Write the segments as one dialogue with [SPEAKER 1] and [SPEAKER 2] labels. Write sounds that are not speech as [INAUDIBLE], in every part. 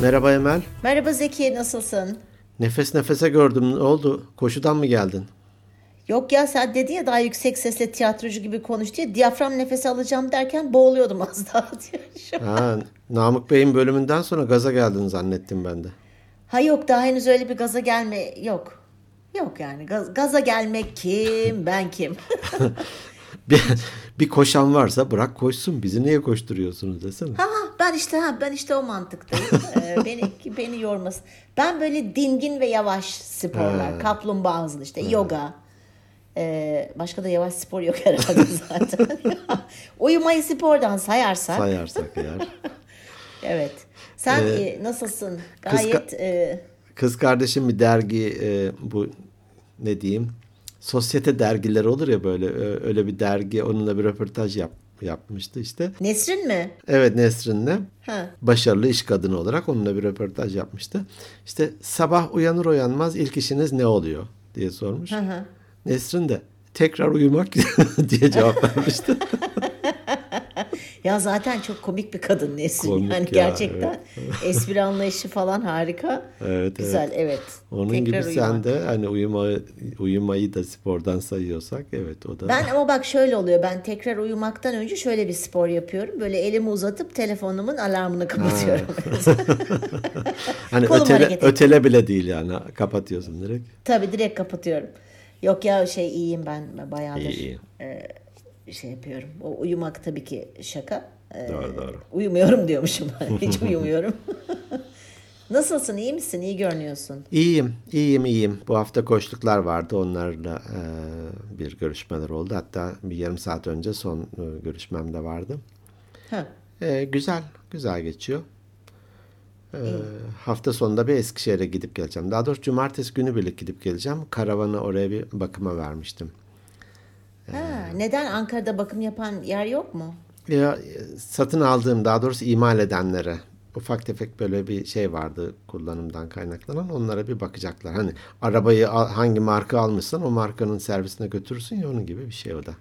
[SPEAKER 1] Merhaba Emel.
[SPEAKER 2] Merhaba Zeki, nasılsın?
[SPEAKER 1] Nefes nefese gördüm. Ne oldu? Koşudan mı geldin?
[SPEAKER 2] Yok ya sen dedin ya daha yüksek sesle tiyatrocu gibi konuş diye diyafram nefesi alacağım derken boğuluyordum az [LAUGHS] daha diyor.
[SPEAKER 1] Ha, Namık Bey'in bölümünden sonra gaza geldin zannettim ben de.
[SPEAKER 2] Ha yok daha henüz öyle bir gaza gelme yok. Yok yani gaz, gaza gelmek kim ben kim? [LAUGHS] [LAUGHS]
[SPEAKER 1] Bir, bir koşan varsa bırak koşsun. Bizi niye koşturuyorsunuz desene.
[SPEAKER 2] ha ha, ben işte ha ben işte o mantıktayım. [LAUGHS] Ee, beni beni yormasın. Ben böyle dingin ve yavaş sporlar, kaplumbağa hızlı işte yoga. Ee, başka da yavaş spor yok herhalde [LAUGHS] zaten. Uyumayı spordan sayarsak.
[SPEAKER 1] Sayarsak eğer.
[SPEAKER 2] Evet. Sen e, nasılsın? Gayet e,
[SPEAKER 1] Kız kardeşim bir dergi e, bu ne diyeyim sosyete dergileri olur ya böyle öyle bir dergi onunla bir röportaj yap, yapmıştı işte.
[SPEAKER 2] Nesrin mi?
[SPEAKER 1] Evet Nesrin'le
[SPEAKER 2] Ha.
[SPEAKER 1] başarılı iş kadını olarak onunla bir röportaj yapmıştı. İşte sabah uyanır uyanmaz ilk işiniz ne oluyor diye sormuş.
[SPEAKER 2] Hı hı.
[SPEAKER 1] Nesrin de tekrar uyumak [LAUGHS] diye cevap vermişti. [LAUGHS]
[SPEAKER 2] Ya zaten çok komik bir kadın Nesrin.
[SPEAKER 1] Komik
[SPEAKER 2] yani
[SPEAKER 1] ya,
[SPEAKER 2] gerçekten [LAUGHS] espri anlayışı falan harika.
[SPEAKER 1] Evet,
[SPEAKER 2] Güzel evet.
[SPEAKER 1] Onun
[SPEAKER 2] Tekrar
[SPEAKER 1] gibi
[SPEAKER 2] uyumak.
[SPEAKER 1] sen de hani uyuma, uyumayı da spordan sayıyorsak evet o da.
[SPEAKER 2] Ben ama bak şöyle oluyor. Ben tekrar uyumaktan önce şöyle bir spor yapıyorum. Böyle elimi uzatıp telefonumun alarmını kapatıyorum. [LAUGHS]
[SPEAKER 1] hani
[SPEAKER 2] kolum
[SPEAKER 1] ötele, ötele bile değil yani kapatıyorsun direkt.
[SPEAKER 2] Tabii direkt kapatıyorum. Yok ya şey iyiyim ben bayağıdır.
[SPEAKER 1] İyi, iyi.
[SPEAKER 2] e, şey yapıyorum. O uyumak tabii ki şaka. E,
[SPEAKER 1] Doğru, doğru.
[SPEAKER 2] Uyumuyorum diyormuşum. [LAUGHS] [LAUGHS] Hiç uyumuyorum. [LAUGHS] Nasılsın? iyi misin? İyi görünüyorsun.
[SPEAKER 1] İyiyim, iyiyim, iyiyim. Bu hafta koştuklar vardı. Onlarla e, bir görüşmeler oldu. Hatta bir yarım saat önce son e, görüşmem de vardı.
[SPEAKER 2] Ha.
[SPEAKER 1] E, güzel, güzel geçiyor. E, hafta sonunda bir Eskişehir'e gidip geleceğim. Daha doğrusu cumartesi günü bile gidip geleceğim. Karavanı oraya bir bakıma vermiştim.
[SPEAKER 2] Ha, neden Ankara'da bakım yapan yer yok mu?
[SPEAKER 1] Ya, e, satın aldığım, daha doğrusu imal edenlere ufak tefek böyle bir şey vardı kullanımdan kaynaklanan. Onlara bir bakacaklar. Hani arabayı hangi marka almışsan o markanın servisine götürürsün ya onun gibi bir şey o da.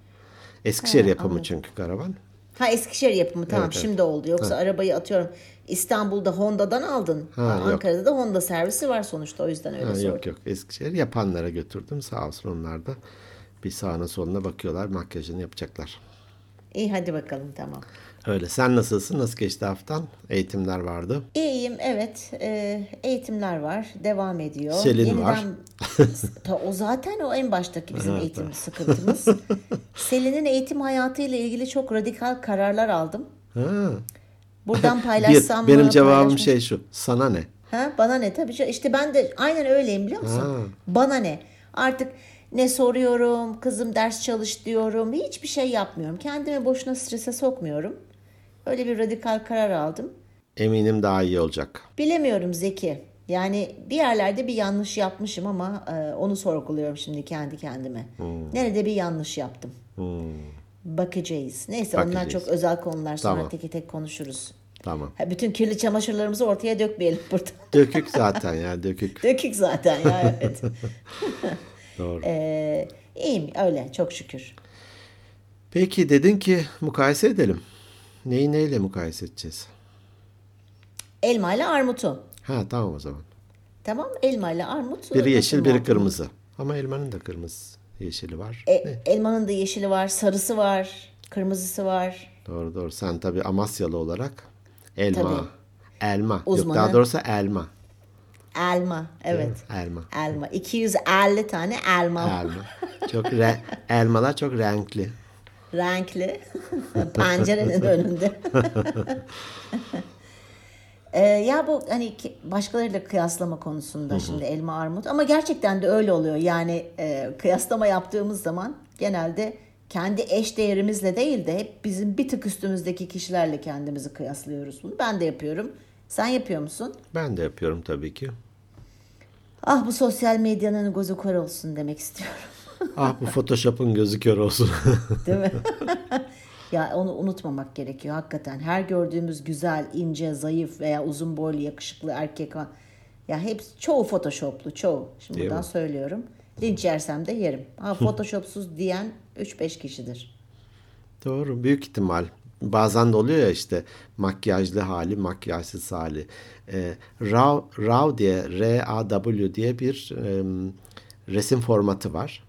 [SPEAKER 1] Eskişehir
[SPEAKER 2] Ha,
[SPEAKER 1] yapımı
[SPEAKER 2] anladım.
[SPEAKER 1] çünkü karavan.
[SPEAKER 2] Ha Eskişehir yapımı tamam
[SPEAKER 1] Evet, evet.
[SPEAKER 2] şimdi oldu. Yoksa arabayı atıyorum İstanbul'da Honda'dan aldın.
[SPEAKER 1] Ha,
[SPEAKER 2] Ha,
[SPEAKER 1] yok.
[SPEAKER 2] Ankara'da da Honda servisi var sonuçta o yüzden öyle
[SPEAKER 1] Ha,
[SPEAKER 2] sordum.
[SPEAKER 1] yok yok Eskişehir yapanlara götürdüm. Sağ olsun onlar da bir sağına soluna bakıyorlar. Makyajını yapacaklar.
[SPEAKER 2] İyi hadi bakalım tamam.
[SPEAKER 1] Öyle. Sen nasılsın? Nasıl geçti haftan? Eğitimler vardı.
[SPEAKER 2] İyiyim evet Ee, eğitimler var devam ediyor.
[SPEAKER 1] Selin var. [LAUGHS]
[SPEAKER 2] Ta- o zaten o en baştaki bizim eğitim sıkıntımız. [LAUGHS] Selin'in eğitim hayatıyla ilgili çok radikal kararlar aldım.
[SPEAKER 1] Ha.
[SPEAKER 2] Buradan [LAUGHS]
[SPEAKER 1] Bir,
[SPEAKER 2] paylaşsam mı?
[SPEAKER 1] benim cevabım şey şu. Sana ne?
[SPEAKER 2] Ha, bana ne tabii işte ben de aynen öyleyim biliyor musun?
[SPEAKER 1] Ha.
[SPEAKER 2] Bana ne? Artık ne soruyorum, kızım ders çalış diyorum. Hiçbir şey yapmıyorum. Kendimi boşuna strese sokmuyorum. Öyle bir radikal karar aldım.
[SPEAKER 1] Eminim daha iyi olacak.
[SPEAKER 2] Bilemiyorum Zeki. Yani bir yerlerde bir yanlış yapmışım ama e, onu sorguluyorum şimdi kendi kendime. Nerede bir yanlış yaptım? Bakacağız. Neyse onlar
[SPEAKER 1] Bakacağız.
[SPEAKER 2] çok özel konular. Sonra
[SPEAKER 1] Tamam.
[SPEAKER 2] tek tek konuşuruz.
[SPEAKER 1] Tamam.
[SPEAKER 2] Ha, bütün kirli çamaşırlarımızı ortaya dökmeyelim burada.
[SPEAKER 1] Dökük zaten ya dökük. [LAUGHS]
[SPEAKER 2] Dökük zaten ya evet. [LAUGHS]
[SPEAKER 1] Doğru.
[SPEAKER 2] Ee, iyiyim öyle çok şükür.
[SPEAKER 1] Peki dedin ki mukayese edelim. Neyi neyle mukayese edeceğiz?
[SPEAKER 2] Elma ile armutu.
[SPEAKER 1] Ha tamam o zaman.
[SPEAKER 2] Tamam elma ile armut.
[SPEAKER 1] Biri yeşil biri kırmızı. Ama elmanın da kırmızı yeşili var.
[SPEAKER 2] E,
[SPEAKER 1] Ne?
[SPEAKER 2] elmanın da yeşili var, sarısı var, kırmızısı var.
[SPEAKER 1] Doğru doğru. Sen tabii Amasyalı olarak elma,
[SPEAKER 2] Tabii.
[SPEAKER 1] elma. Yok
[SPEAKER 2] Uzmanı.
[SPEAKER 1] daha doğrusu elma.
[SPEAKER 2] Elma evet.
[SPEAKER 1] Elma.
[SPEAKER 2] Elma. 250 tane elma.
[SPEAKER 1] Elma. Çok re- elmalar çok renkli.
[SPEAKER 2] Renkli. [LAUGHS] Pencerenin önünde. [LAUGHS] Ee, ya bu hani başkalarıyla kıyaslama konusunda şimdi elma armut ama gerçekten de öyle oluyor. Yani e, kıyaslama yaptığımız zaman genelde kendi eş değerimizle değil de hep bizim bir tık üstümüzdeki kişilerle kendimizi kıyaslıyoruz bunu. Ben de yapıyorum. Sen yapıyor musun?
[SPEAKER 1] Ben de yapıyorum tabii ki.
[SPEAKER 2] Ah bu sosyal medyanın gözü kör olsun demek istiyorum. [LAUGHS]
[SPEAKER 1] Ah bu Photoshop'un gözü kör olsun. [LAUGHS]
[SPEAKER 2] Değil mi? [LAUGHS] ya onu unutmamak gerekiyor hakikaten. Her gördüğümüz güzel, ince, zayıf veya uzun boylu, yakışıklı erkek ya hep çoğu photoshoplu, çoğu. Şimdi
[SPEAKER 1] Değil
[SPEAKER 2] buradan
[SPEAKER 1] mi?
[SPEAKER 2] söylüyorum. Linç yersem de yerim. Ha photoshopsuz diyen 3-5 kişidir.
[SPEAKER 1] Doğru. Büyük ihtimal. Bazen de oluyor ya işte makyajlı hali, makyajsız hali. E, RAW, RAW diye, R-A-W diye bir e, resim formatı var.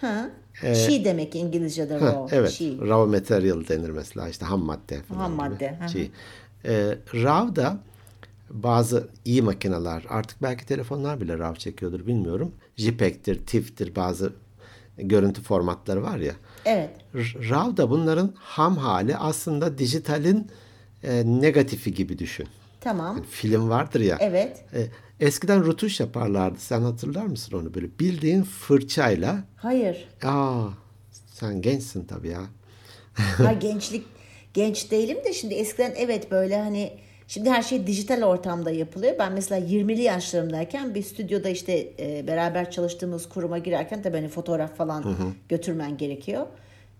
[SPEAKER 2] Ha. She demek İngilizce'de
[SPEAKER 1] Ha,
[SPEAKER 2] raw.
[SPEAKER 1] evet,
[SPEAKER 2] She.
[SPEAKER 1] raw material denir mesela işte ham madde falan.
[SPEAKER 2] Ham madde, hı hı.
[SPEAKER 1] Şey. E, RAW da bazı iyi makineler artık belki telefonlar bile RAW çekiyordur bilmiyorum. JPEG'tir, TIFF'tir bazı görüntü formatları var ya.
[SPEAKER 2] Evet.
[SPEAKER 1] RAW da bunların ham hali aslında dijitalin e, negatifi gibi düşün.
[SPEAKER 2] Tamam.
[SPEAKER 1] Film vardır ya.
[SPEAKER 2] Evet.
[SPEAKER 1] E, eskiden rutuş yaparlardı. Sen hatırlar mısın onu böyle? Bildiğin fırçayla.
[SPEAKER 2] Hayır.
[SPEAKER 1] Aa, sen gençsin tabii ya.
[SPEAKER 2] Ha [LAUGHS] gençlik genç değilim de şimdi eskiden evet böyle hani şimdi her şey dijital ortamda yapılıyor. Ben mesela 20'li yaşlarımdayken bir stüdyoda işte e, beraber çalıştığımız kuruma girerken tabii hani fotoğraf falan götürmen gerekiyor.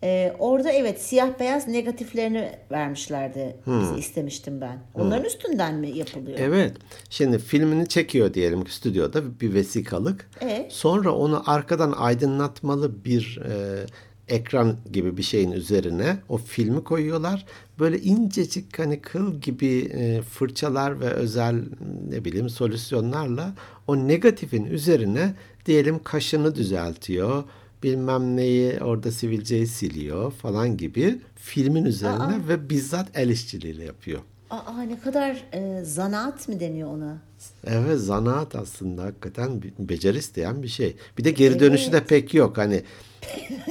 [SPEAKER 2] E, orada evet siyah beyaz negatiflerini vermişlerdi. Bize istemiştim ben. Onların üstünden mi yapılıyor?
[SPEAKER 1] Evet. Şimdi filmini çekiyor diyelim ki stüdyoda bir vesikalık.
[SPEAKER 2] Evet.
[SPEAKER 1] Sonra onu arkadan aydınlatmalı bir e, ekran gibi bir şeyin üzerine o filmi koyuyorlar. Böyle incecik hani kıl gibi e, fırçalar ve özel ne bileyim solüsyonlarla o negatifin üzerine diyelim kaşını düzeltiyor. Bilmem neyi orada sivilceyi siliyor falan gibi filmin üzerine ve bizzat el işçiliğiyle yapıyor.
[SPEAKER 2] Aa ne kadar e, zanaat mı deniyor ona?
[SPEAKER 1] Evet zanaat aslında hakikaten beceri isteyen bir şey. Bir de geri dönüşü de pek yok. Hani [LAUGHS]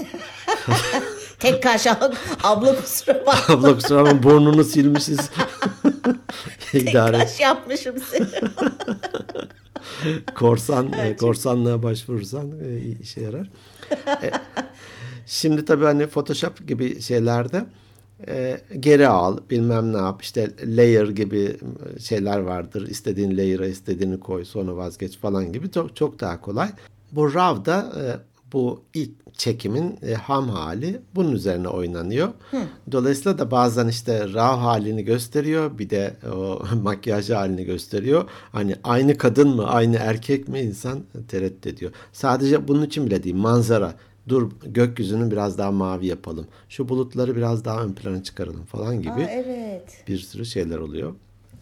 [SPEAKER 1] [LAUGHS]
[SPEAKER 2] Tek kaş al- abla kusura bak. [LAUGHS]
[SPEAKER 1] abla kusura bakma burnunu silmişiz. [LAUGHS]
[SPEAKER 2] Tek
[SPEAKER 1] İdare
[SPEAKER 2] kaş yapmışım seni.
[SPEAKER 1] korsan e, korsanlığa başvurursan e, işe yarar. E, şimdi tabii hani Photoshop gibi şeylerde e, geri al bilmem ne yap işte layer gibi şeyler vardır. İstediğin layer'a istediğini koy sonra vazgeç falan gibi çok çok daha kolay. Bu RAW'da e, bu ilk çekimin e, ham hali bunun üzerine oynanıyor. Dolayısıyla da bazen işte RAW halini gösteriyor bir de o [LAUGHS] makyaj halini gösteriyor. Hani aynı kadın mı aynı erkek mi insan tereddüt ediyor. Sadece bunun için bile değil manzara. Dur gökyüzünü biraz daha mavi yapalım. Şu bulutları biraz daha ön plana çıkaralım falan gibi
[SPEAKER 2] Aa, evet.
[SPEAKER 1] bir sürü şeyler oluyor.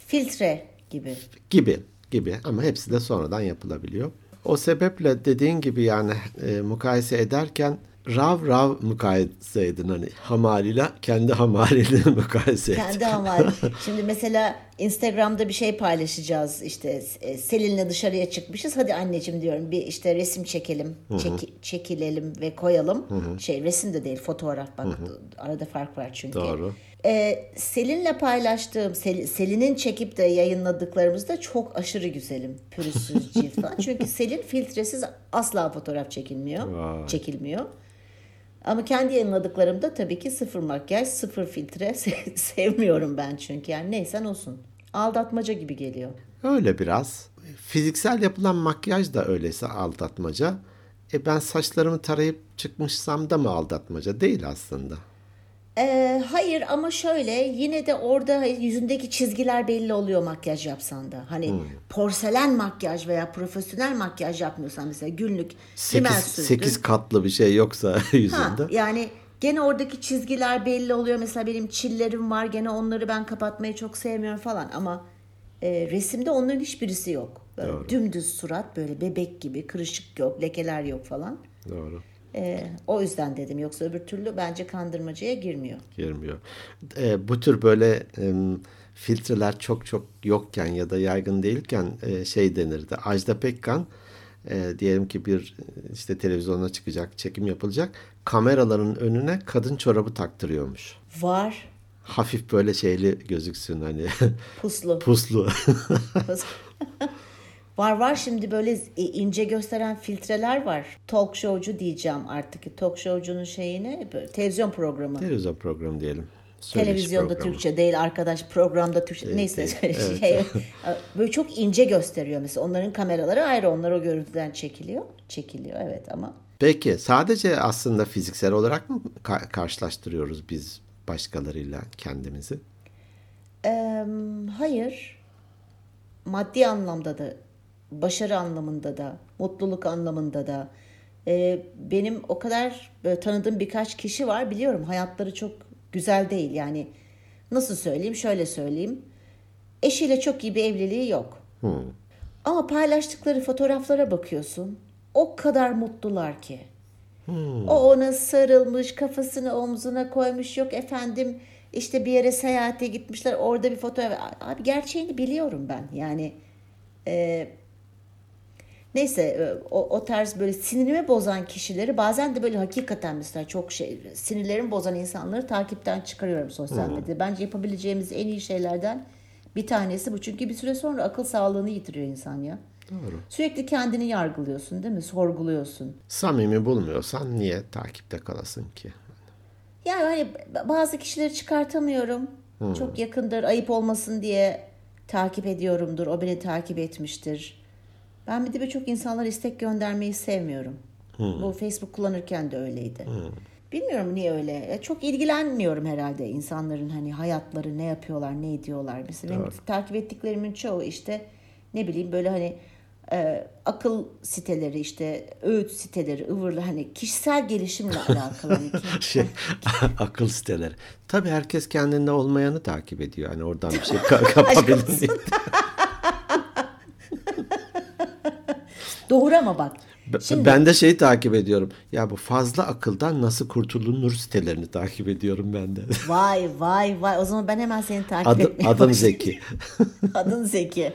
[SPEAKER 2] Filtre gibi.
[SPEAKER 1] Gibi gibi ama hepsi de sonradan yapılabiliyor. O sebeple dediğin gibi yani e, mukayese ederken rav rav mukayese edin. Hani hamaliyle kendi hamaliyle [LAUGHS] mukayese et.
[SPEAKER 2] Kendi ama [LAUGHS] şimdi mesela Instagram'da bir şey paylaşacağız. İşte e, Selin'le dışarıya çıkmışız. Hadi anneciğim diyorum bir işte resim çekelim çeki- çekilelim ve koyalım. Şey resim de değil fotoğraf. Bak arada fark var çünkü.
[SPEAKER 1] Doğru.
[SPEAKER 2] Ee, Selin'le paylaştığım, Sel- Selin'in çekip de yayınladıklarımızda çok aşırı güzelim. Pürüzsüz [LAUGHS] cilt falan. Çünkü Selin filtresiz asla fotoğraf çekilmiyor.
[SPEAKER 1] Vay.
[SPEAKER 2] Çekilmiyor. Ama kendi yayınladıklarımda tabii ki sıfır makyaj, sıfır filtre [LAUGHS] Se- sevmiyorum ben çünkü. Yani neysen olsun. Aldatmaca gibi geliyor.
[SPEAKER 1] Öyle biraz. Fiziksel yapılan makyaj da öyleyse aldatmaca. E ben saçlarımı tarayıp çıkmışsam da mı aldatmaca? Değil aslında.
[SPEAKER 2] Ee, hayır ama şöyle yine de orada yüzündeki çizgiler belli oluyor makyaj yapsan da. Hani porselen makyaj veya profesyonel makyaj yapmıyorsan mesela günlük
[SPEAKER 1] 8,
[SPEAKER 2] sürdün.
[SPEAKER 1] 8 katlı bir şey yoksa
[SPEAKER 2] Ha, [LAUGHS]
[SPEAKER 1] yüzünde.
[SPEAKER 2] yani gene oradaki çizgiler belli oluyor. Mesela benim çillerim var gene onları ben kapatmayı çok sevmiyorum falan ama e, resimde onların hiçbirisi yok. Böyle dümdüz surat böyle bebek gibi kırışık yok lekeler yok falan.
[SPEAKER 1] Doğru.
[SPEAKER 2] E, o yüzden dedim yoksa öbür türlü bence kandırmacaya girmiyor.
[SPEAKER 1] girmiyor. E, bu tür böyle e, filtreler çok çok yokken ya da yaygın değilken e, şey denirdi. Ajda Pekkan e, diyelim ki bir işte televizyona çıkacak, çekim yapılacak. Kameraların önüne kadın çorabı taktırıyormuş.
[SPEAKER 2] Var
[SPEAKER 1] Hafif böyle şeyli gözüksün hani
[SPEAKER 2] puslu. [LAUGHS]
[SPEAKER 1] puslu. [LAUGHS]
[SPEAKER 2] var var şimdi böyle ince gösteren filtreler var. Talk showcu diyeceğim artık. Talk showcunun şeyine televizyon programı.
[SPEAKER 1] Televizyon programı diyelim. Söyleşi
[SPEAKER 2] Televizyonda
[SPEAKER 1] programı.
[SPEAKER 2] Türkçe değil arkadaş programda Türkçe neyse şey [LAUGHS] böyle çok ince gösteriyor mesela onların kameraları ayrı onlar o görüntüden çekiliyor çekiliyor evet ama
[SPEAKER 1] Peki sadece aslında fiziksel olarak mı ka- karşılaştırıyoruz biz başkalarıyla kendimizi?
[SPEAKER 2] Eee, hayır maddi anlamda da başarı anlamında da mutluluk anlamında da Eee, benim o kadar böyle tanıdığım birkaç kişi var biliyorum hayatları çok güzel değil. Yani nasıl söyleyeyim? Şöyle söyleyeyim. Eşiyle çok iyi bir evliliği yok. Ama paylaştıkları fotoğraflara bakıyorsun. O kadar mutlular ki. O ona sarılmış, kafasını omzuna koymuş. Yok efendim işte bir yere seyahate gitmişler. Orada bir fotoğraf. Abi gerçeğini biliyorum ben. Yani e, neyse e, o, o tarz böyle sinirimi bozan kişileri bazen de böyle hakikaten mesela çok şey sinirlerimi bozan insanları takipten çıkarıyorum sosyal medyada. Bence yapabileceğimiz en iyi şeylerden bir tanesi bu. Çünkü bir süre sonra akıl sağlığını yitiriyor insan ya.
[SPEAKER 1] Doğru.
[SPEAKER 2] Sürekli kendini yargılıyorsun değil mi? Sorguluyorsun.
[SPEAKER 1] Samimi bulmuyorsan niye takipte kalasın ki?
[SPEAKER 2] Yani hani bazı kişileri çıkartamıyorum. Çok yakındır, ayıp olmasın diye takip ediyorumdur. O beni takip etmiştir. Ben bir de birçok insanlara istek göndermeyi sevmiyorum. Bu Facebook kullanırken de öyleydi. Bilmiyorum niye öyle. Çok ilgilenmiyorum herhalde insanların hani hayatları ne yapıyorlar, ne ediyorlar. Mesela benim takip ettiklerimin çoğu işte ne bileyim böyle hani e, akıl siteleri işte öğüt siteleri ıvırlı hani kişisel gelişimle [LAUGHS] alakalı.
[SPEAKER 1] Şey, [LAUGHS] akıl siteleri. Tabii herkes kendinde olmayanı takip ediyor. Hani oradan bir şey ka- [LAUGHS] kapabilir diye.
[SPEAKER 2] Doğru ama bak.
[SPEAKER 1] Ben-
[SPEAKER 2] Şimdi
[SPEAKER 1] Ben de şeyi takip ediyorum. Ya bu fazla akıldan nasıl kurtulunur sitelerini takip ediyorum ben de. [LAUGHS]
[SPEAKER 2] vay vay vay o zaman ben hemen seni takip
[SPEAKER 1] Adı,
[SPEAKER 2] etmeye
[SPEAKER 1] adım. Zeki. [LAUGHS]
[SPEAKER 2] Adın Zeki.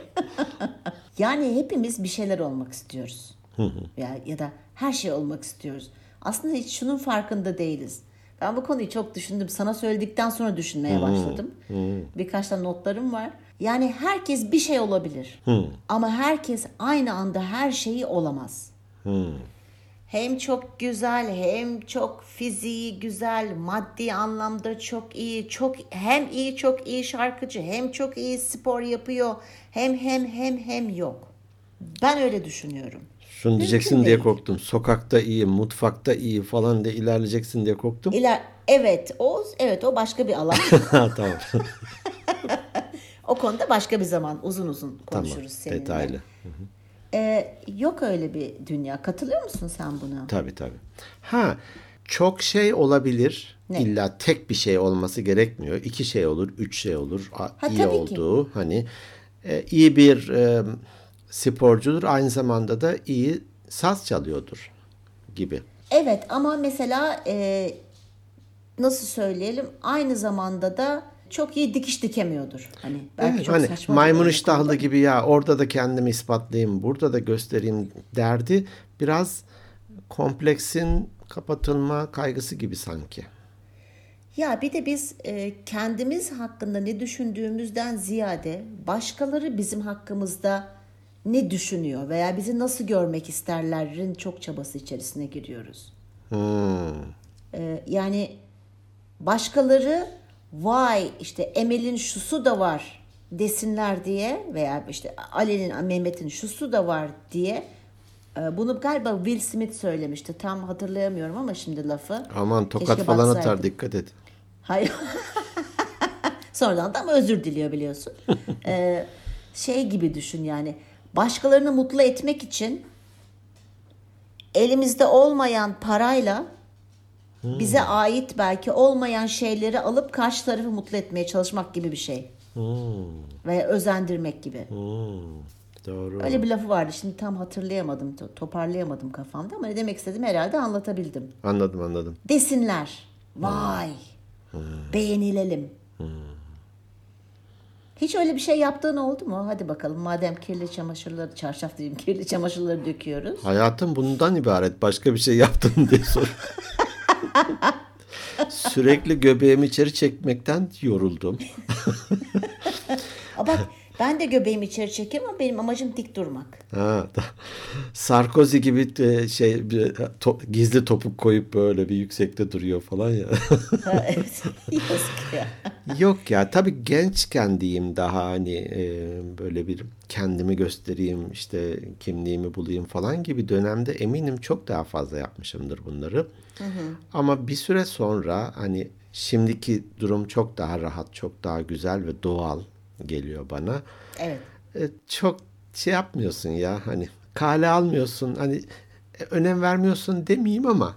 [SPEAKER 2] [LAUGHS] yani hepimiz bir şeyler olmak istiyoruz. ya, ya da her şey olmak istiyoruz. Aslında hiç şunun farkında değiliz. Ben bu konuyu çok düşündüm. Sana söyledikten sonra düşünmeye başladım. Birkaç tane notlarım var. Yani herkes bir şey olabilir. Ama herkes aynı anda her şeyi olamaz. Hem çok güzel, hem çok fiziği güzel, maddi anlamda çok iyi, çok hem iyi çok iyi şarkıcı, hem çok iyi spor yapıyor, hem hem hem hem yok. Ben öyle düşünüyorum.
[SPEAKER 1] Şunu diyeceksin diye
[SPEAKER 2] değil.
[SPEAKER 1] korktum. Sokakta iyi, mutfakta iyi falan diye ilerleyeceksin diye korktum.
[SPEAKER 2] İler evet o evet o başka bir alan. [LAUGHS]
[SPEAKER 1] tamam. [LAUGHS]
[SPEAKER 2] o konuda başka bir zaman uzun uzun
[SPEAKER 1] tamam.
[SPEAKER 2] konuşuruz seninle.
[SPEAKER 1] Detaylı.
[SPEAKER 2] Ee, yok öyle bir dünya. Katılıyor musun sen buna?
[SPEAKER 1] Tabii tabii. Ha çok şey olabilir.
[SPEAKER 2] Ne?
[SPEAKER 1] İlla tek bir şey olması gerekmiyor. İki şey olur, üç şey olur.
[SPEAKER 2] Ha,
[SPEAKER 1] iyi
[SPEAKER 2] tabii ki.
[SPEAKER 1] olduğu hani e, iyi bir e, sporcudur. Aynı zamanda da iyi saz çalıyordur gibi.
[SPEAKER 2] Evet ama mesela e, nasıl söyleyelim aynı zamanda da çok iyi dikiş dikemiyordur. Hani belki
[SPEAKER 1] Evet,
[SPEAKER 2] çok
[SPEAKER 1] hani
[SPEAKER 2] saçma
[SPEAKER 1] maymun iştahlı gibi ya orada da kendimi ispatlayayım, burada da göstereyim derdi. Biraz kompleksin kapatılma kaygısı gibi sanki.
[SPEAKER 2] Ya bir de biz e, kendimiz hakkında ne düşündüğümüzden ziyade başkaları bizim hakkımızda ne düşünüyor veya bizi nasıl görmek isterlerin çok çabası içerisine giriyoruz.
[SPEAKER 1] Hmm.
[SPEAKER 2] E, yani başkaları vay işte Emel'in şusu da var desinler diye veya işte Ali'nin Mehmet'in şusu da var diye e, bunu galiba Will Smith söylemişti. Tam hatırlayamıyorum ama şimdi lafı.
[SPEAKER 1] Aman tokat
[SPEAKER 2] Keşke
[SPEAKER 1] falan
[SPEAKER 2] baksaydım.
[SPEAKER 1] atar dikkat et.
[SPEAKER 2] Hayır. [LAUGHS] Sonradan da ama özür diliyor biliyorsun. Ee, [LAUGHS] şey gibi düşün yani. Başkalarını mutlu etmek için elimizde olmayan parayla bize ait belki olmayan şeyleri alıp karşı tarafı mutlu etmeye çalışmak gibi bir şey. Veya özendirmek gibi.
[SPEAKER 1] Hmm. Doğru.
[SPEAKER 2] Öyle bir lafı vardı. Şimdi tam hatırlayamadım, to- toparlayamadım kafamda ama ne demek istedim herhalde anlatabildim.
[SPEAKER 1] Anladım anladım.
[SPEAKER 2] desinler. Vay. Beğenilelim. Hiç öyle bir şey yaptığın oldu mu? Hadi bakalım madem kirli çamaşırları, çarşaf diyeyim kirli çamaşırları döküyoruz.
[SPEAKER 1] Hayatım bundan ibaret. Başka bir şey yaptın diye sor. [LAUGHS] Sürekli göbeğimi içeri çekmekten yoruldum.
[SPEAKER 2] Bak ben de göbeğimi içeri çekiyorum ama benim amacım dik durmak.
[SPEAKER 1] Ha, Sarkozy gibi e, şey bir to- gizli topuk koyup böyle bir yüksekte duruyor falan ya. [LAUGHS]
[SPEAKER 2] Ha, [LAUGHS] evet. [LAUGHS] Yazık ya.
[SPEAKER 1] Yok ya tabii gençken diyeyim daha hani e, böyle bir kendimi göstereyim işte kimliğimi bulayım falan gibi dönemde eminim çok daha fazla yapmışımdır bunları. Ama bir süre sonra hani şimdiki durum çok daha rahat, çok daha güzel ve doğal geliyor bana.
[SPEAKER 2] Evet.
[SPEAKER 1] E, çok şey yapmıyorsun ya hani kale almıyorsun hani e, önem vermiyorsun demeyeyim ama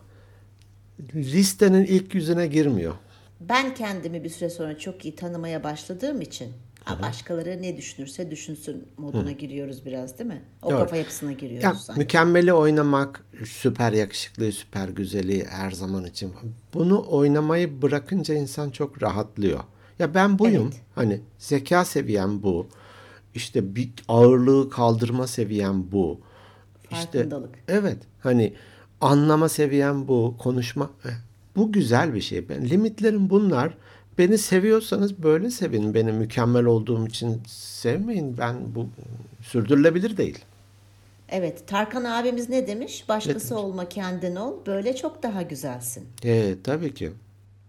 [SPEAKER 1] listenin ilk yüzüne girmiyor.
[SPEAKER 2] ben kendimi bir süre sonra çok iyi tanımaya başladığım için ha, başkaları ne düşünürse düşünsün moduna giriyoruz biraz değil mi? O
[SPEAKER 1] Doğru.
[SPEAKER 2] kafa yapısına giriyoruz
[SPEAKER 1] Ya,
[SPEAKER 2] sanki.
[SPEAKER 1] mükemmeli oynamak, süper yakışıklı, süper güzeli her zaman için. Bunu oynamayı bırakınca insan çok rahatlıyor. Ya ben buyum.
[SPEAKER 2] Evet.
[SPEAKER 1] Hani zeka seviyem bu. İşte bir ağırlığı kaldırma seviyem bu. İşte evet. Hani anlama seviyem bu, konuşma eh, bu güzel bir şey. Ben limitlerim bunlar. Beni seviyorsanız böyle sevin. Beni mükemmel olduğum için sevmeyin. Ben bu sürdürülebilir değil.
[SPEAKER 2] Evet Tarkan abimiz ne demiş? Başkası olma kendin ol böyle çok daha güzelsin.
[SPEAKER 1] E, tabii ki.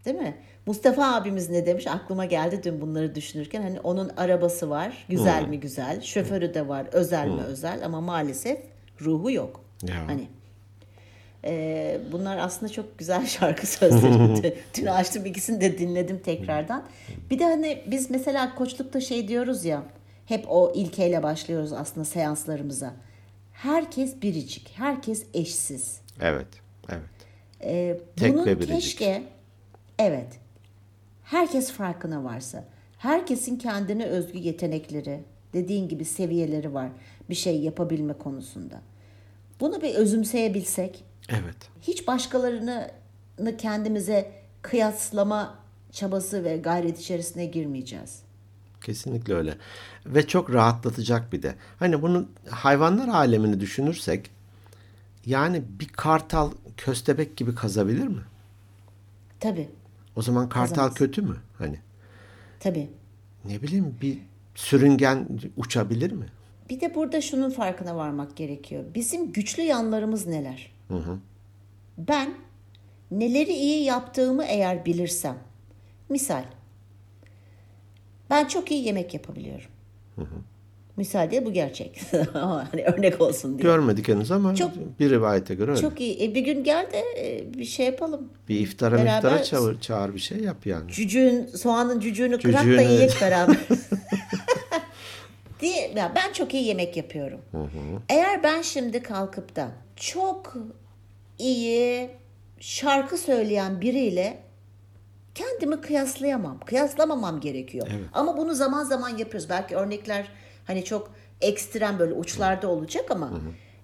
[SPEAKER 2] Değil mi? Mustafa abimiz ne demiş? Aklıma geldi dün bunları düşünürken. Hani onun arabası var. Güzel mi güzel. Şoförü de var. Özel mi özel. Ama maalesef ruhu yok.
[SPEAKER 1] Ya.
[SPEAKER 2] Hani e, bunlar aslında çok güzel [LAUGHS] şarkı sözleri. [LAUGHS] Dün açtım ikisini de dinledim tekrardan. Bir de hani biz mesela koçlukta şey diyoruz ya. Hep o ilkeyle başlıyoruz aslında seanslarımıza. Herkes biricik. Herkes eşsiz.
[SPEAKER 1] Evet. Evet. Tek
[SPEAKER 2] bunun
[SPEAKER 1] ve biricik.
[SPEAKER 2] keşke evet herkes farkına varsa herkesin kendine özgü yetenekleri dediğin gibi seviyeleri var bir şey yapabilme konusunda. Bunu bir özümseyebilsek
[SPEAKER 1] Evet.
[SPEAKER 2] hiç başkalarını kendimize kıyaslama çabası ve gayret içerisine girmeyeceğiz.
[SPEAKER 1] Kesinlikle öyle. Ve çok rahatlatacak bir de. Hani bunu hayvanlar alemini düşünürsek yani bir kartal köstebek gibi kazabilir mi?
[SPEAKER 2] Tabii,
[SPEAKER 1] O zaman kartal
[SPEAKER 2] Kazamaz.
[SPEAKER 1] kötü mü? Hani
[SPEAKER 2] tabii.
[SPEAKER 1] ne bileyim bir sürüngen uçabilir mi?
[SPEAKER 2] Bir de burada şunun farkına varmak gerekiyor. Bizim güçlü yanlarımız neler? Ben neleri iyi yaptığımı eğer bilirsem. Misal. Ben çok iyi yemek yapabiliyorum. Misal değil bu gerçek. [LAUGHS] hani örnek olsun diye.
[SPEAKER 1] Görmedik henüz ama
[SPEAKER 2] Çok-
[SPEAKER 1] bir rivayete göre öyle.
[SPEAKER 2] Çok iyi. E, bir gün gel de e, bir şey yapalım.
[SPEAKER 1] bir iftara
[SPEAKER 2] Beraber-
[SPEAKER 1] miftara çağır, çağır bir şey yap yani.
[SPEAKER 2] Cücüğün, soğanın cücüğünü kırak da
[SPEAKER 1] Cücüğünü-
[SPEAKER 2] yiyek beraber. [LAUGHS] [LAUGHS] diye ya ben çok iyi yemek yapıyorum. Eğer ben şimdi kalkıp da çok iyi şarkı söyleyen biriyle kendimi kıyaslayamam. Kıyaslamamam gerekiyor. Ama bunu zaman zaman yapıyoruz. Belki örnekler hani çok ekstrem böyle uçlarda olacak ama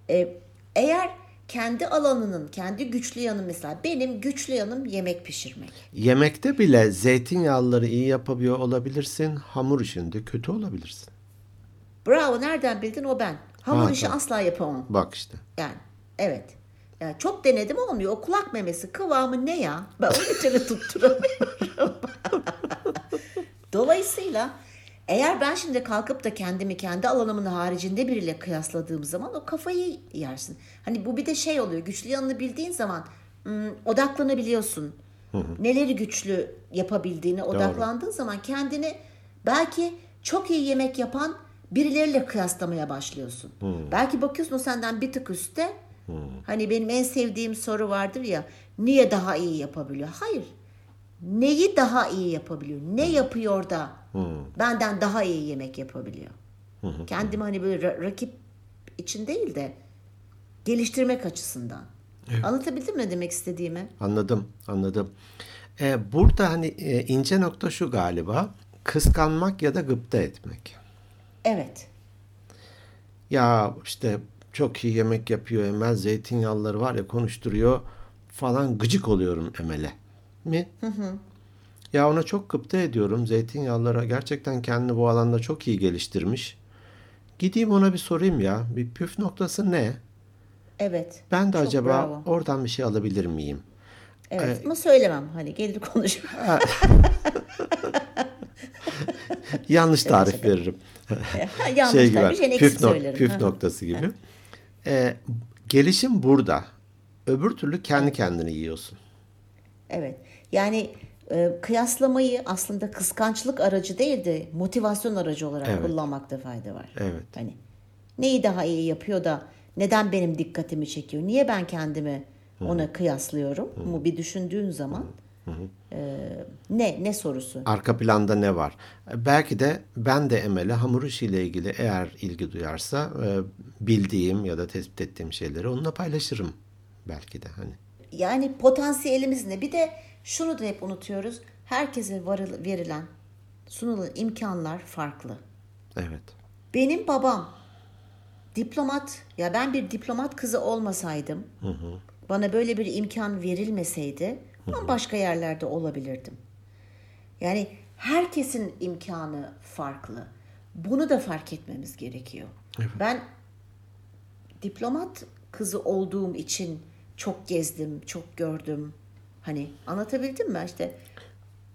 [SPEAKER 2] e, eğer kendi alanının, kendi güçlü yanı mesela benim güçlü yanım yemek pişirmek.
[SPEAKER 1] Yemekte bile zeytinyağlıları iyi yapabiliyor olabilirsin. Hamur işinde kötü olabilirsin.
[SPEAKER 2] Bravo nereden bildin o ben. Hamur
[SPEAKER 1] Ha,
[SPEAKER 2] işi
[SPEAKER 1] tamam.
[SPEAKER 2] asla yapamam.
[SPEAKER 1] Bak işte.
[SPEAKER 2] Yani evet. Yani çok denedim olmuyor. O kulak memesi kıvamı ne ya? Ben onu türlü [LAUGHS] tutturamıyorum. [LAUGHS] Dolayısıyla eğer ben şimdi kalkıp da kendimi kendi alanımın haricinde biriyle kıyasladığım zaman o kafayı yersin. Hani bu bir de şey oluyor. Güçlü yanını bildiğin zaman ım, odaklanabiliyorsun. Neleri güçlü yapabildiğine odaklandığın zaman kendini belki çok iyi yemek yapan birileriyle kıyaslamaya başlıyorsun. Belki bakıyorsun o senden bir tık üstte. Hani benim en sevdiğim soru vardır ya. Niye daha iyi yapabiliyor? Hayır. Neyi daha iyi yapabiliyor? Ne yapıyor da benden daha iyi yemek yapabiliyor? Kendimi hani böyle ra- rakip için değil de geliştirmek açısından. Anlatabildim mi demek istediğimi?
[SPEAKER 1] Anladım, anladım. Ee, burada hani e, ince nokta şu galiba. Kıskanmak ya da gıpta etmek.
[SPEAKER 2] Evet.
[SPEAKER 1] Ya işte çok iyi yemek yapıyor Emel, zeytinyağlıları var ya konuşturuyor falan gıcık oluyorum Emel'e. Mi? Ya ona çok gıpta ediyorum. Zeytinyağlılara gerçekten kendini bu alanda çok iyi geliştirmiş. Gideyim ona bir sorayım ya. Bir püf noktası ne?
[SPEAKER 2] Evet.
[SPEAKER 1] Ben de
[SPEAKER 2] Çok
[SPEAKER 1] acaba
[SPEAKER 2] bravo.
[SPEAKER 1] oradan bir şey alabilir miyim?
[SPEAKER 2] Evet. Ama söylemem. Hani gelir konuş. [LAUGHS]
[SPEAKER 1] Yanlış tarif veririm.
[SPEAKER 2] Yanlış
[SPEAKER 1] şey gibi.
[SPEAKER 2] Şey
[SPEAKER 1] püf, nok-
[SPEAKER 2] söylerim.
[SPEAKER 1] püf noktası gibi. Ee, gelişim burada. Öbür türlü kendi kendini yiyorsun.
[SPEAKER 2] Evet. Yani e, kıyaslamayı aslında kıskançlık aracı değil de motivasyon aracı olarak
[SPEAKER 1] Evet.
[SPEAKER 2] kullanmakta fayda var.
[SPEAKER 1] Evet.
[SPEAKER 2] Hani neyi daha iyi yapıyor da neden benim dikkatimi çekiyor? Niye ben kendimi ona kıyaslıyorum? Bu bir düşündüğün zaman e, ne ne sorusu?
[SPEAKER 1] Arka planda ne var? Belki de ben de Emel'e hamur işiyle ilgili eğer ilgi duyarsa e, bildiğim ya da tespit ettiğim şeyleri onunla paylaşırım. Belki de hani.
[SPEAKER 2] Yani potansiyelimiz ne? Bir de şunu da hep unutuyoruz. herkese varıl- verilen, sunulan imkanlar farklı.
[SPEAKER 1] Evet.
[SPEAKER 2] Benim babam diplomat, ya ben bir diplomat kızı olmasaydım, bana böyle bir imkan verilmeseydi, ben başka yerlerde olabilirdim. Yani herkesin imkanı farklı. Bunu da fark etmemiz gerekiyor. Ben diplomat kızı olduğum için çok gezdim, çok gördüm. Hani anlatabildim mi? İşte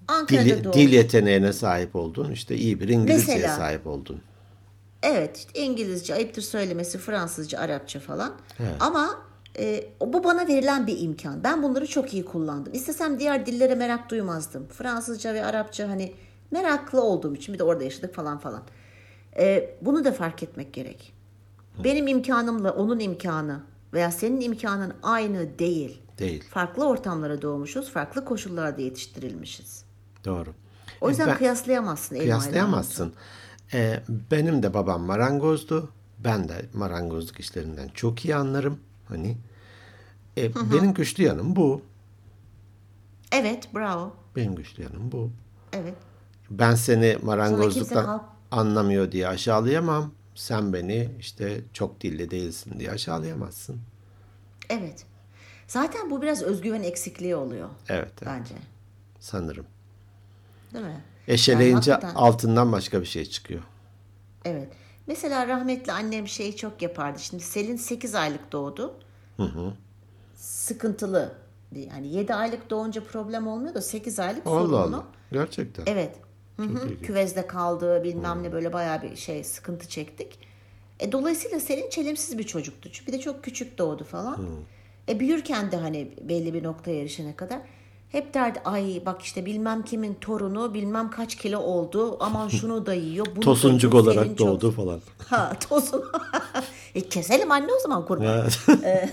[SPEAKER 2] Ankara'da
[SPEAKER 1] Dil,
[SPEAKER 2] doğdum.
[SPEAKER 1] dil yeteneğine sahip oldun. işte iyi bir İngilizceye
[SPEAKER 2] Mesela.
[SPEAKER 1] sahip oldun.
[SPEAKER 2] Evet, işte İngilizce, ayıptır söylemesi, Fransızca, Arapça falan.
[SPEAKER 1] Evet.
[SPEAKER 2] Ama e, bu bana verilen bir imkan. Ben bunları çok iyi kullandım. İstesem diğer dillere merak duymazdım. Fransızca ve Arapça hani meraklı olduğum için bir de orada yaşadık falan falan. E, bunu da fark etmek gerek. Benim imkanımla onun imkanı veya senin imkanın aynı değil.
[SPEAKER 1] Değil.
[SPEAKER 2] Farklı ortamlara doğmuşuz, farklı koşullarda yetiştirilmişiz.
[SPEAKER 1] Doğru.
[SPEAKER 2] O yüzden
[SPEAKER 1] Ben-
[SPEAKER 2] kıyaslayamazsın.
[SPEAKER 1] Kıyaslayamazsın. Ee, benim de babam marangozdu. Ben de marangozluk işlerinden çok iyi anlarım. Hani e, benim güçlü yanım bu.
[SPEAKER 2] Evet, bravo.
[SPEAKER 1] Benim güçlü yanım bu.
[SPEAKER 2] Evet.
[SPEAKER 1] Ben seni marangozluktan anlamıyor diye aşağılayamam. Sen beni işte çok dilli değilsin diye aşağılayamazsın.
[SPEAKER 2] Evet. Zaten bu biraz özgüven eksikliği oluyor
[SPEAKER 1] Evet, evet
[SPEAKER 2] bence.
[SPEAKER 1] sanırım.
[SPEAKER 2] Değil mi?
[SPEAKER 1] Eşeleyince
[SPEAKER 2] Yani hakikaten-
[SPEAKER 1] altından başka bir şey çıkıyor.
[SPEAKER 2] Evet. Mesela rahmetli annem şeyi çok yapardı. Şimdi Selin 8 aylık doğdu. Sıkıntılı. Yani 7 aylık doğunca problem olmuyor da 8 aylık
[SPEAKER 1] Allah
[SPEAKER 2] sorunlu.
[SPEAKER 1] Allah. Gerçekten.
[SPEAKER 2] Evet. Hı hı. Küvezde kaldı bilmem ne böyle bayağı bir şey sıkıntı çektik. E, dolayısıyla Selin çelimsiz bir çocuktu. Çünkü bir de çok küçük doğdu falan. E, büyürken de hani belli bir noktaya erişene kadar hep derdi ay bak işte bilmem kimin torunu bilmem kaç kilo oldu aman [LAUGHS] şunu da yiyor. Bunu
[SPEAKER 1] Tosuncuk
[SPEAKER 2] yiyor,
[SPEAKER 1] olarak
[SPEAKER 2] çok-
[SPEAKER 1] doğdu falan.
[SPEAKER 2] Ha tosun. [LAUGHS] e, keselim anne o zaman kurban.
[SPEAKER 1] Evet. [LAUGHS]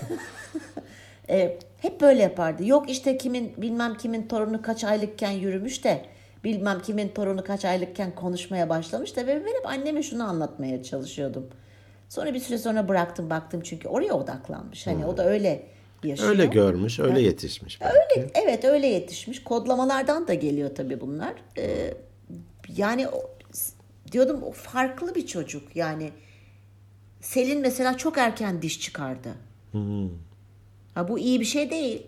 [SPEAKER 2] E, hep böyle yapardı. Yok işte kimin bilmem kimin torunu kaç aylıkken yürümüş de bilmem kimin torunu kaç aylıkken konuşmaya başlamış da ve ben hep anneme şunu anlatmaya çalışıyordum. Sonra bir süre sonra bıraktım baktım çünkü oraya odaklanmış. Hani o da öyle yaşıyor.
[SPEAKER 1] Öyle görmüş, öyle yetişmiş. belki.
[SPEAKER 2] Evet öyle yetişmiş. Kodlamalardan da geliyor tabii bunlar. Ee, yani diyordum o farklı bir çocuk. Yani Selin mesela çok erken diş çıkardı. Ha, bu iyi bir şey değil.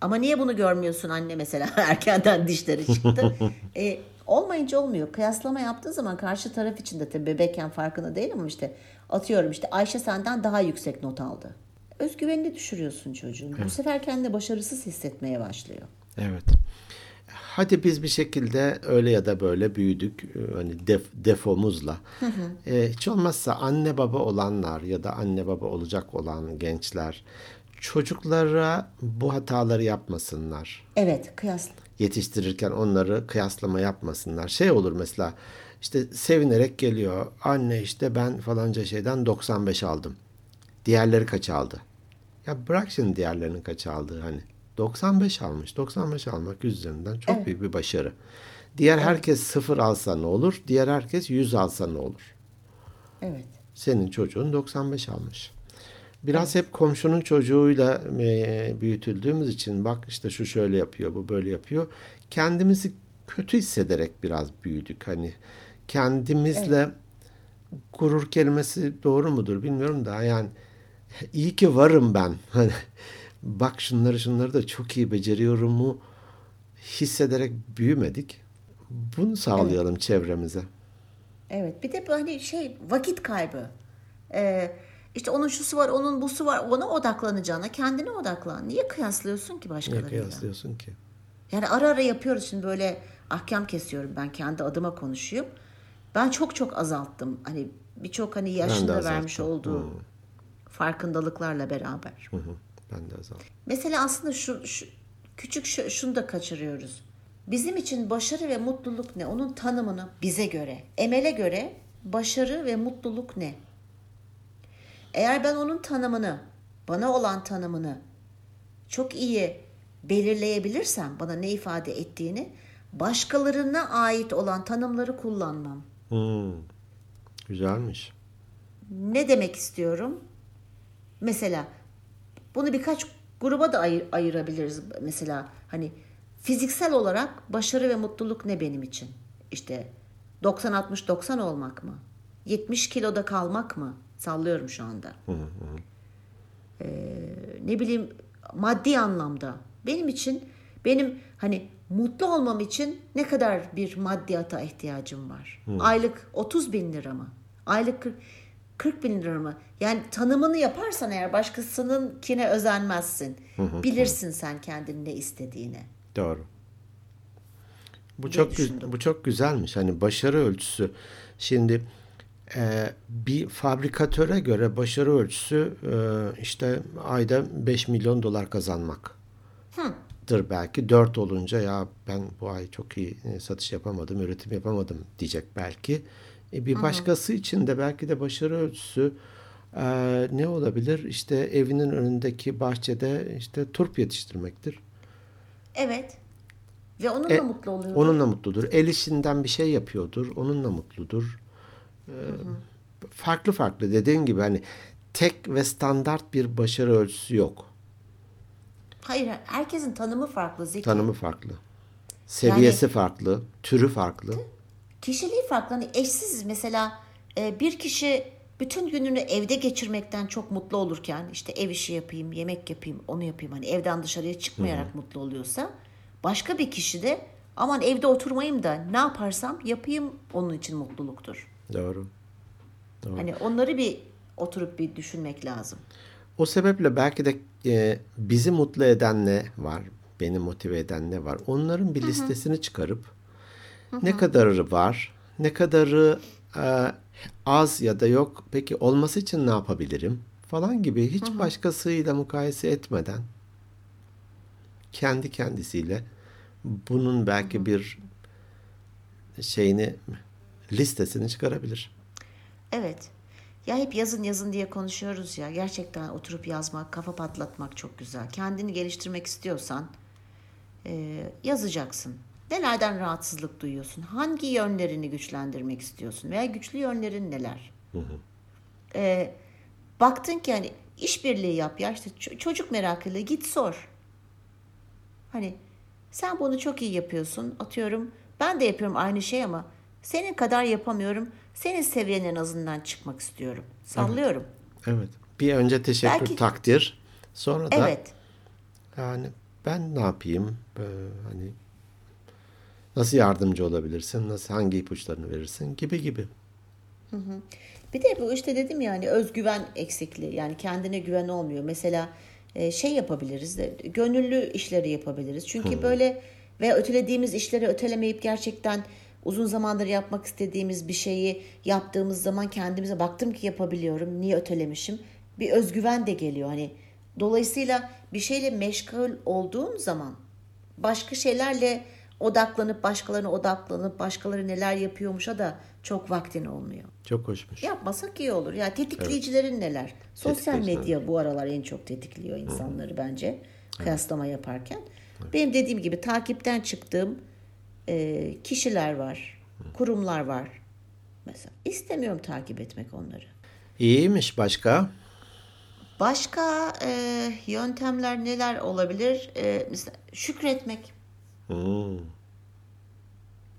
[SPEAKER 2] Ama niye bunu görmüyorsun anne mesela [LAUGHS] erkenden dişleri çıktı. [LAUGHS] e, olmayınca olmuyor. Kıyaslama yaptığı zaman karşı taraf için de tabii bebekken farkında değil ama işte atıyorum işte Ayşe senden daha yüksek not aldı. Özgüvenini düşürüyorsun çocuğun. Bu sefer kendini başarısız hissetmeye başlıyor.
[SPEAKER 1] Evet. Hadi biz bir şekilde öyle ya da böyle büyüdük e, hani def, defomuzla. E, hiç olmazsa anne baba olanlar ya da anne baba olacak olan gençler çocuklara bu hataları yapmasınlar.
[SPEAKER 2] Evet kıyasla.
[SPEAKER 1] Yetiştirirken onları kıyaslama yapmasınlar. Şey olur mesela işte sevinerek geliyor. Anne işte ben falanca şeyden 95 aldım. Diğerleri kaç aldı? Ya bırak şimdi diğerlerinin kaç aldığı hani. 95 almış. 95 almak üzerinden çok büyük bir başarı. Diğer herkes sıfır alsa ne olur? Diğer herkes 100 alsa ne olur?
[SPEAKER 2] Evet.
[SPEAKER 1] Senin çocuğun 95 almış. Biraz hep komşunun çocuğuyla e, büyütüldüğümüz için bak işte şu şöyle yapıyor, bu böyle yapıyor. Kendimizi kötü hissederek biraz büyüdük. Hani kendimizle gurur kelimesi doğru mudur bilmiyorum da yani iyi ki varım ben. [LAUGHS] Hani bak şunları şunları da çok iyi beceriyorum mu hissederek büyümedik. Bunu sağlayalım çevremize.
[SPEAKER 2] Evet. Bir de hani şey vakit kaybı. Ee, işte onun şusu var, onun busu var. Ona odaklanacağına kendine odaklan. Niye kıyaslıyorsun ki
[SPEAKER 1] Niye
[SPEAKER 2] başkalarıyla?
[SPEAKER 1] kıyaslıyorsun ki?
[SPEAKER 2] Yani ara ara yapıyoruz şimdi böyle ahkam kesiyorum ben kendi adıma konuşuyorum. Ben çok çok azalttım. Hani birçok hani yaşında vermiş
[SPEAKER 1] azalttım.
[SPEAKER 2] olduğu farkındalıklarla beraber.
[SPEAKER 1] Hı hı, ben de azaldım.
[SPEAKER 2] Mesela aslında şu, şu küçük şu, şunu da kaçırıyoruz. Bizim için başarı ve mutluluk ne? Onun tanımını bize göre, Emel'e göre başarı ve mutluluk ne? Eğer ben onun tanımını, bana olan tanımını çok iyi belirleyebilirsem bana ne ifade ettiğini, başkalarına ait olan tanımları kullanmam.
[SPEAKER 1] Hmm, güzelmiş.
[SPEAKER 2] Ne demek istiyorum? Mesela bunu birkaç gruba da ayır- ayırabiliriz. Mesela hani fiziksel olarak başarı ve mutluluk ne benim için? İşte 90-60-90 olmak mı? 70 kiloda kalmak mı? Sallıyorum şu anda. Ee, ne bileyim maddi anlamda. Benim için benim hani mutlu olmam için ne kadar bir maddiyata ihtiyacım var? Aylık 30 bin lira mı? Aylık 40, 40 bin lira mı? Yani tanımını yaparsan eğer başkasınınkine özenmezsin. Bilirsin sen kendinin ne istediğini.
[SPEAKER 1] Doğru. Bu çok bu çok güzelmiş. Hani başarı ölçüsü. Şimdi e, bir fabrikatöre göre başarı ölçüsü e, işte ayda 5 milyon dolar kazanmak. Dır belki 4 olunca ya ben bu ay çok iyi e, satış yapamadım, üretim yapamadım diyecek belki. E, bir başkası için de belki de başarı ölçüsü e, ne olabilir? İşte evinin önündeki bahçede işte turp yetiştirmektir.
[SPEAKER 2] Evet. Ve onunla
[SPEAKER 1] E,
[SPEAKER 2] mutlu oluyor.
[SPEAKER 1] Onunla mutludur. El işinden bir şey yapıyordur. Onunla mutludur. Ee, farklı farklı dediğin gibi hani tek ve standart bir başarı ölçüsü yok.
[SPEAKER 2] Hayır, herkesin tanımı farklı. Zeki.
[SPEAKER 1] Tanımı farklı. Seviyesi farklı. Türü farklı.
[SPEAKER 2] Kişiliği farklı. Hani eşsiz mesela e, bir kişi bütün gününü evde geçirmekten çok mutlu olurken işte ev işi yapayım, yemek yapayım, onu yapayım. Hani evden dışarıya çıkmayarak mutlu oluyorsa başka bir kişi de aman evde oturmayayım da ne yaparsam yapayım onun için mutluluktur.
[SPEAKER 1] Doğru.
[SPEAKER 2] Hani onları bir oturup bir düşünmek lazım.
[SPEAKER 1] O sebeple belki de e, bizi mutlu eden ne var? Beni motive eden ne var? Onların bir listesini çıkarıp ne kadarı var? Ne kadarı e, az ya da yok? Peki olması için ne yapabilirim? Falan gibi hiç başkasıyla mukayese etmeden kendi kendisiyle bunun belki bir şeyini listesini çıkarabilir.
[SPEAKER 2] Evet. Ya hep yazın yazın diye konuşuyoruz ya. Gerçekten oturup yazmak, kafa patlatmak çok güzel. Kendini geliştirmek istiyorsan e, yazacaksın. Nelerden rahatsızlık duyuyorsun? Hangi yönlerini güçlendirmek istiyorsun? Veya güçlü yönlerin neler? E, baktın ki hani işbirliği yap ya işte çocuk merakıyla git sor. Hani sen bunu çok iyi yapıyorsun. Atıyorum ben de yapıyorum aynı şey ama senin kadar yapamıyorum. Senin seviyenin en azından çıkmak istiyorum. Sallıyorum.
[SPEAKER 1] Evet. Bir önce teşekkür
[SPEAKER 2] Belki-
[SPEAKER 1] takdir. Sonra da
[SPEAKER 2] Evet.
[SPEAKER 1] yani ben ne yapayım? Ee, hani nasıl yardımcı olabilirsin? Nasıl hangi ipuçlarını verirsin gibi gibi.
[SPEAKER 2] Bir de bu işte dedim yani özgüven eksikliği yani kendine güven olmuyor. Mesela e, şey yapabiliriz de gönüllü işleri yapabiliriz. Çünkü böyle ve ötelediğimiz işleri ötelemeyip gerçekten uzun zamandır yapmak istediğimiz bir şeyi yaptığımız zaman kendimize baktım ki yapabiliyorum. Niye ötelemişim? Bir özgüven de geliyor. Hani dolayısıyla bir şeyle meşgul olduğun zaman başka şeylerle odaklanıp başkalarına odaklanıp başkaları neler yapıyormuşa da çok vaktin olmuyor.
[SPEAKER 1] Çok hoşmuş.
[SPEAKER 2] Yapmasak iyi olur. Ya tetikleyicilerin neler? Sosyal medya bu aralar en çok tetikliyor insanları bence kıyaslama yaparken. Benim dediğim gibi takipten çıktığım e, kişiler var, kurumlar var. Mesela istemiyorum takip etmek onları.
[SPEAKER 1] İyiymiş başka.
[SPEAKER 2] Başka e, yöntemler neler olabilir? E, mesela şükretmek,
[SPEAKER 1] Hmm.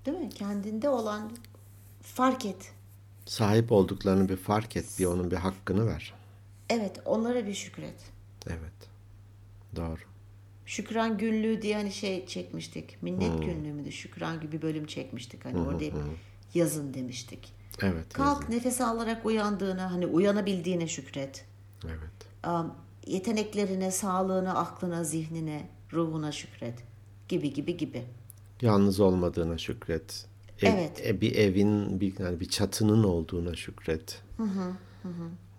[SPEAKER 2] değil mi? Kendinde olan fark et.
[SPEAKER 1] Sahip olduklarını bir fark et. Bir onun bir hakkını ver.
[SPEAKER 2] Evet, onlara bir şükret.
[SPEAKER 1] Evet. Doğru.
[SPEAKER 2] Şükran Günlüğü diye hani şey çekmiştik. Minnet Günlüğü müydü? Şükran gibi bir bölüm çekmiştik. Hani orada hep yazın demiştik.
[SPEAKER 1] Evet.
[SPEAKER 2] Kalk nefes alarak uyandığına, hani uyanabildiğine şükret.
[SPEAKER 1] Evet.
[SPEAKER 2] Am, Yeteneklerine, sağlığına, aklına, zihnine, ruhuna şükret. Gibi gibi gibi.
[SPEAKER 1] Yalnız olmadığına şükret. Ev-
[SPEAKER 2] Evet.
[SPEAKER 1] e, bir evin, bir, yani bir çatının olduğuna şükret.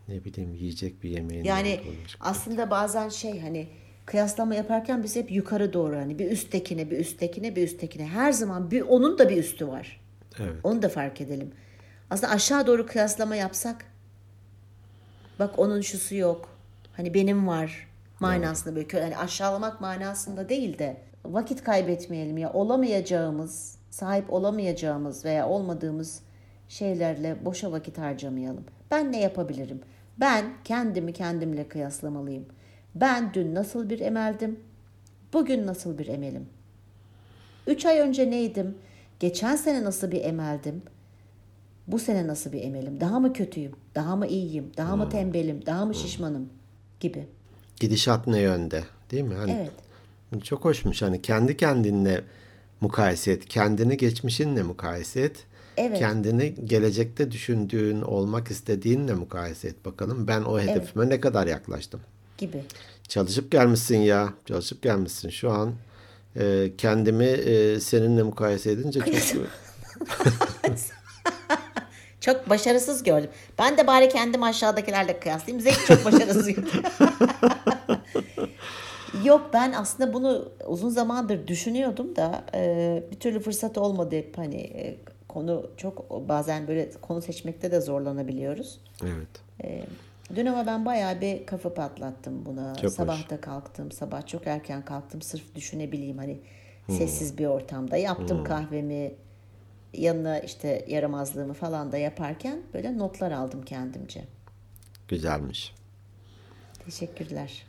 [SPEAKER 1] Ne bileyim yiyecek bir yemeğin
[SPEAKER 2] Yani
[SPEAKER 1] olduğuna şükret.
[SPEAKER 2] aslında bazen şey hani kıyaslama yaparken biz hep yukarı doğru hani bir üsttekine, bir üsttekine, bir üsttekine. Her zaman bir onun da bir üstü var.
[SPEAKER 1] Evet.
[SPEAKER 2] Onu da fark edelim. Aslında aşağı doğru kıyaslama yapsak bak onun şusu yok. Hani benim var manasında böyle yani aşağılamak manasında değil de vakit kaybetmeyelim ya olamayacağımız, sahip olamayacağımız veya olmadığımız şeylerle boşa vakit harcamayalım. Ben ne yapabilirim? Ben kendimi kendimle kıyaslamalıyım. Ben dün nasıl bir emeldim? Bugün nasıl bir emelim? 3 ay önce neydim? Geçen sene nasıl bir emeldim? Bu sene nasıl bir emelim? Daha mı kötüyüm? Daha mı iyiyim? Daha mı tembelim? Daha mı şişmanım? Gibi.
[SPEAKER 1] Gidişat ne yönde değil mi? Hani
[SPEAKER 2] Evet.
[SPEAKER 1] Çok hoşmuş hani kendi kendinle mukayese et. Kendini geçmişinle mukayese et.
[SPEAKER 2] Evet.
[SPEAKER 1] Kendini gelecekte düşündüğün, olmak istediğinle mukayese et bakalım. Ben o hedefime ne kadar yaklaştım.
[SPEAKER 2] Gibi.
[SPEAKER 1] Çalışıp gelmişsin ya. Çalışıp gelmişsin. Şu an e, kendimi e, seninle mukayese edince çok [LAUGHS]
[SPEAKER 2] Çok başarısız gördüm. Ben de bari kendim aşağıdakilerle kıyaslayayım. Zeki çok başarısız gördüm. [LAUGHS] Yok ben aslında bunu uzun zamandır düşünüyordum da e, bir türlü fırsat olmadı hep hani e, konu çok bazen böyle konu seçmekte de zorlanabiliyoruz.
[SPEAKER 1] evet.
[SPEAKER 2] Dün ama ben bayağı bir kafa patlattım buna.
[SPEAKER 1] Çok
[SPEAKER 2] sabah da kalktım. Sabah çok erken kalktım. Sırf düşünebileyim hani sessiz bir ortamda. Yaptım kahvemi. Yanına işte yaramazlığımı falan da yaparken böyle notlar aldım kendimce.
[SPEAKER 1] Güzelmiş.
[SPEAKER 2] Teşekkürler.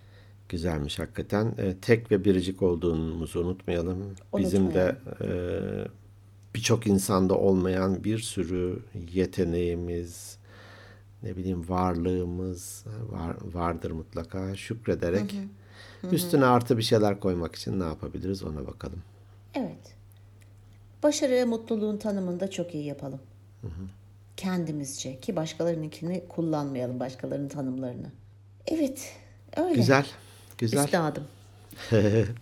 [SPEAKER 1] Güzelmiş hakikaten. E, tek ve biricik olduğumuzu unutmayalım. Bizim de e, birçok insanda olmayan bir sürü yeteneğimiz, ne bileyim varlığımız var, vardır mutlaka. Şükrederek üstüne artı bir şeyler koymak için ne yapabiliriz ona bakalım.
[SPEAKER 2] Evet. Başarı ve mutluluğun tanımını da çok iyi yapalım. Kendimizce ki başkalarınınkini kullanmayalım başkalarının tanımlarını. Evet. Öyle.
[SPEAKER 1] Güzel. Güzel.
[SPEAKER 2] Üstadım. [LAUGHS]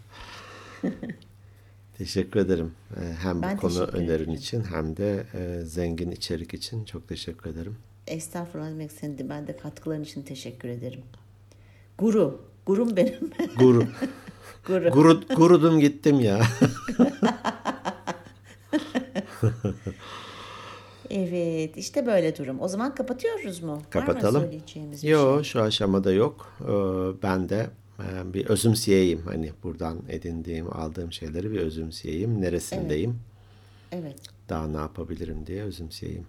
[SPEAKER 1] Teşekkür ederim. E, hem
[SPEAKER 2] Ben
[SPEAKER 1] bu konu önerin için hem de e, zengin içerik için çok teşekkür ederim.
[SPEAKER 2] Estağfurullah demek senin ben de katkıların için teşekkür ederim. Guru. Gurum benim. [LAUGHS]
[SPEAKER 1] Guru.
[SPEAKER 2] Guru.
[SPEAKER 1] Guru, gurudum gittim ya. [LAUGHS]
[SPEAKER 2] Evet işte böyle durum. O zaman kapatıyoruz mu? Var mı
[SPEAKER 1] Kapatalım.
[SPEAKER 2] söyleyeceğimiz bir
[SPEAKER 1] Yo
[SPEAKER 2] şey?
[SPEAKER 1] şu aşamada yok. Ee, Ben de e, bir özümseyeyim. Hani buradan edindiğim, aldığım şeyleri bir özümseyeyim. Neresindeyim?
[SPEAKER 2] Evet.
[SPEAKER 1] Daha ne yapabilirim diye özümseyeyim.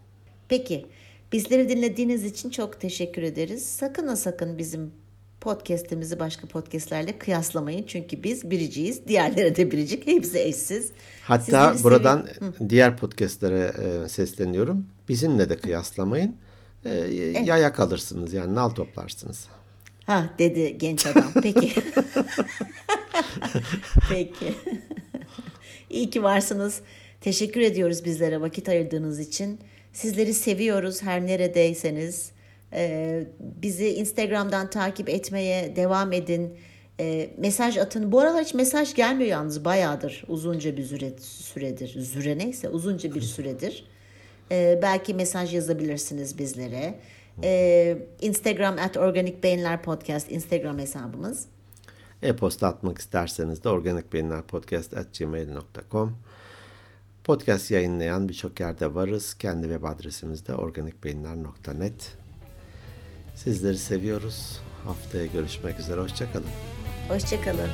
[SPEAKER 2] Peki. Bizleri dinlediğiniz için çok teşekkür ederiz. Sakın ha sakın bizim podcast'imizi başka podcast'lerle kıyaslamayın. Çünkü biz biriciyiz. Diğerleri de biricik. Hepsi eşsiz.
[SPEAKER 1] Hatta
[SPEAKER 2] Sizleri
[SPEAKER 1] buradan diğer podcastlere e, sesleniyorum. Bizimle de kıyaslamayın. E, Yaya kalırsınız yani nal toplarsınız.
[SPEAKER 2] Ha dedi genç adam. Peki. [LAUGHS] Peki. İyi ki varsınız. Teşekkür ediyoruz bizlere vakit ayırdığınız için. Sizleri seviyoruz her neredeyseniz. Ee, bizi Instagram'dan takip etmeye devam edin. Ee, mesaj atın. Bu aralar hiç mesaj gelmiyor yalnız bayağıdır. Uzunca bir süre, süredir. Süre neyse uzunca bir süredir. Ee, belki mesaj yazabilirsiniz bizlere. Ee, Instagram at Organik Beyinler Podcast Instagram hesabımız.
[SPEAKER 1] E-posta atmak isterseniz de organikbeyinlerpodcast.gmail.com Podcast yayınlayan birçok yerde varız. Kendi web adresimizde organikbeyinler.net Sizleri seviyoruz. Haftaya görüşmek üzere. Hoşçakalın.
[SPEAKER 2] Hoşçakalın.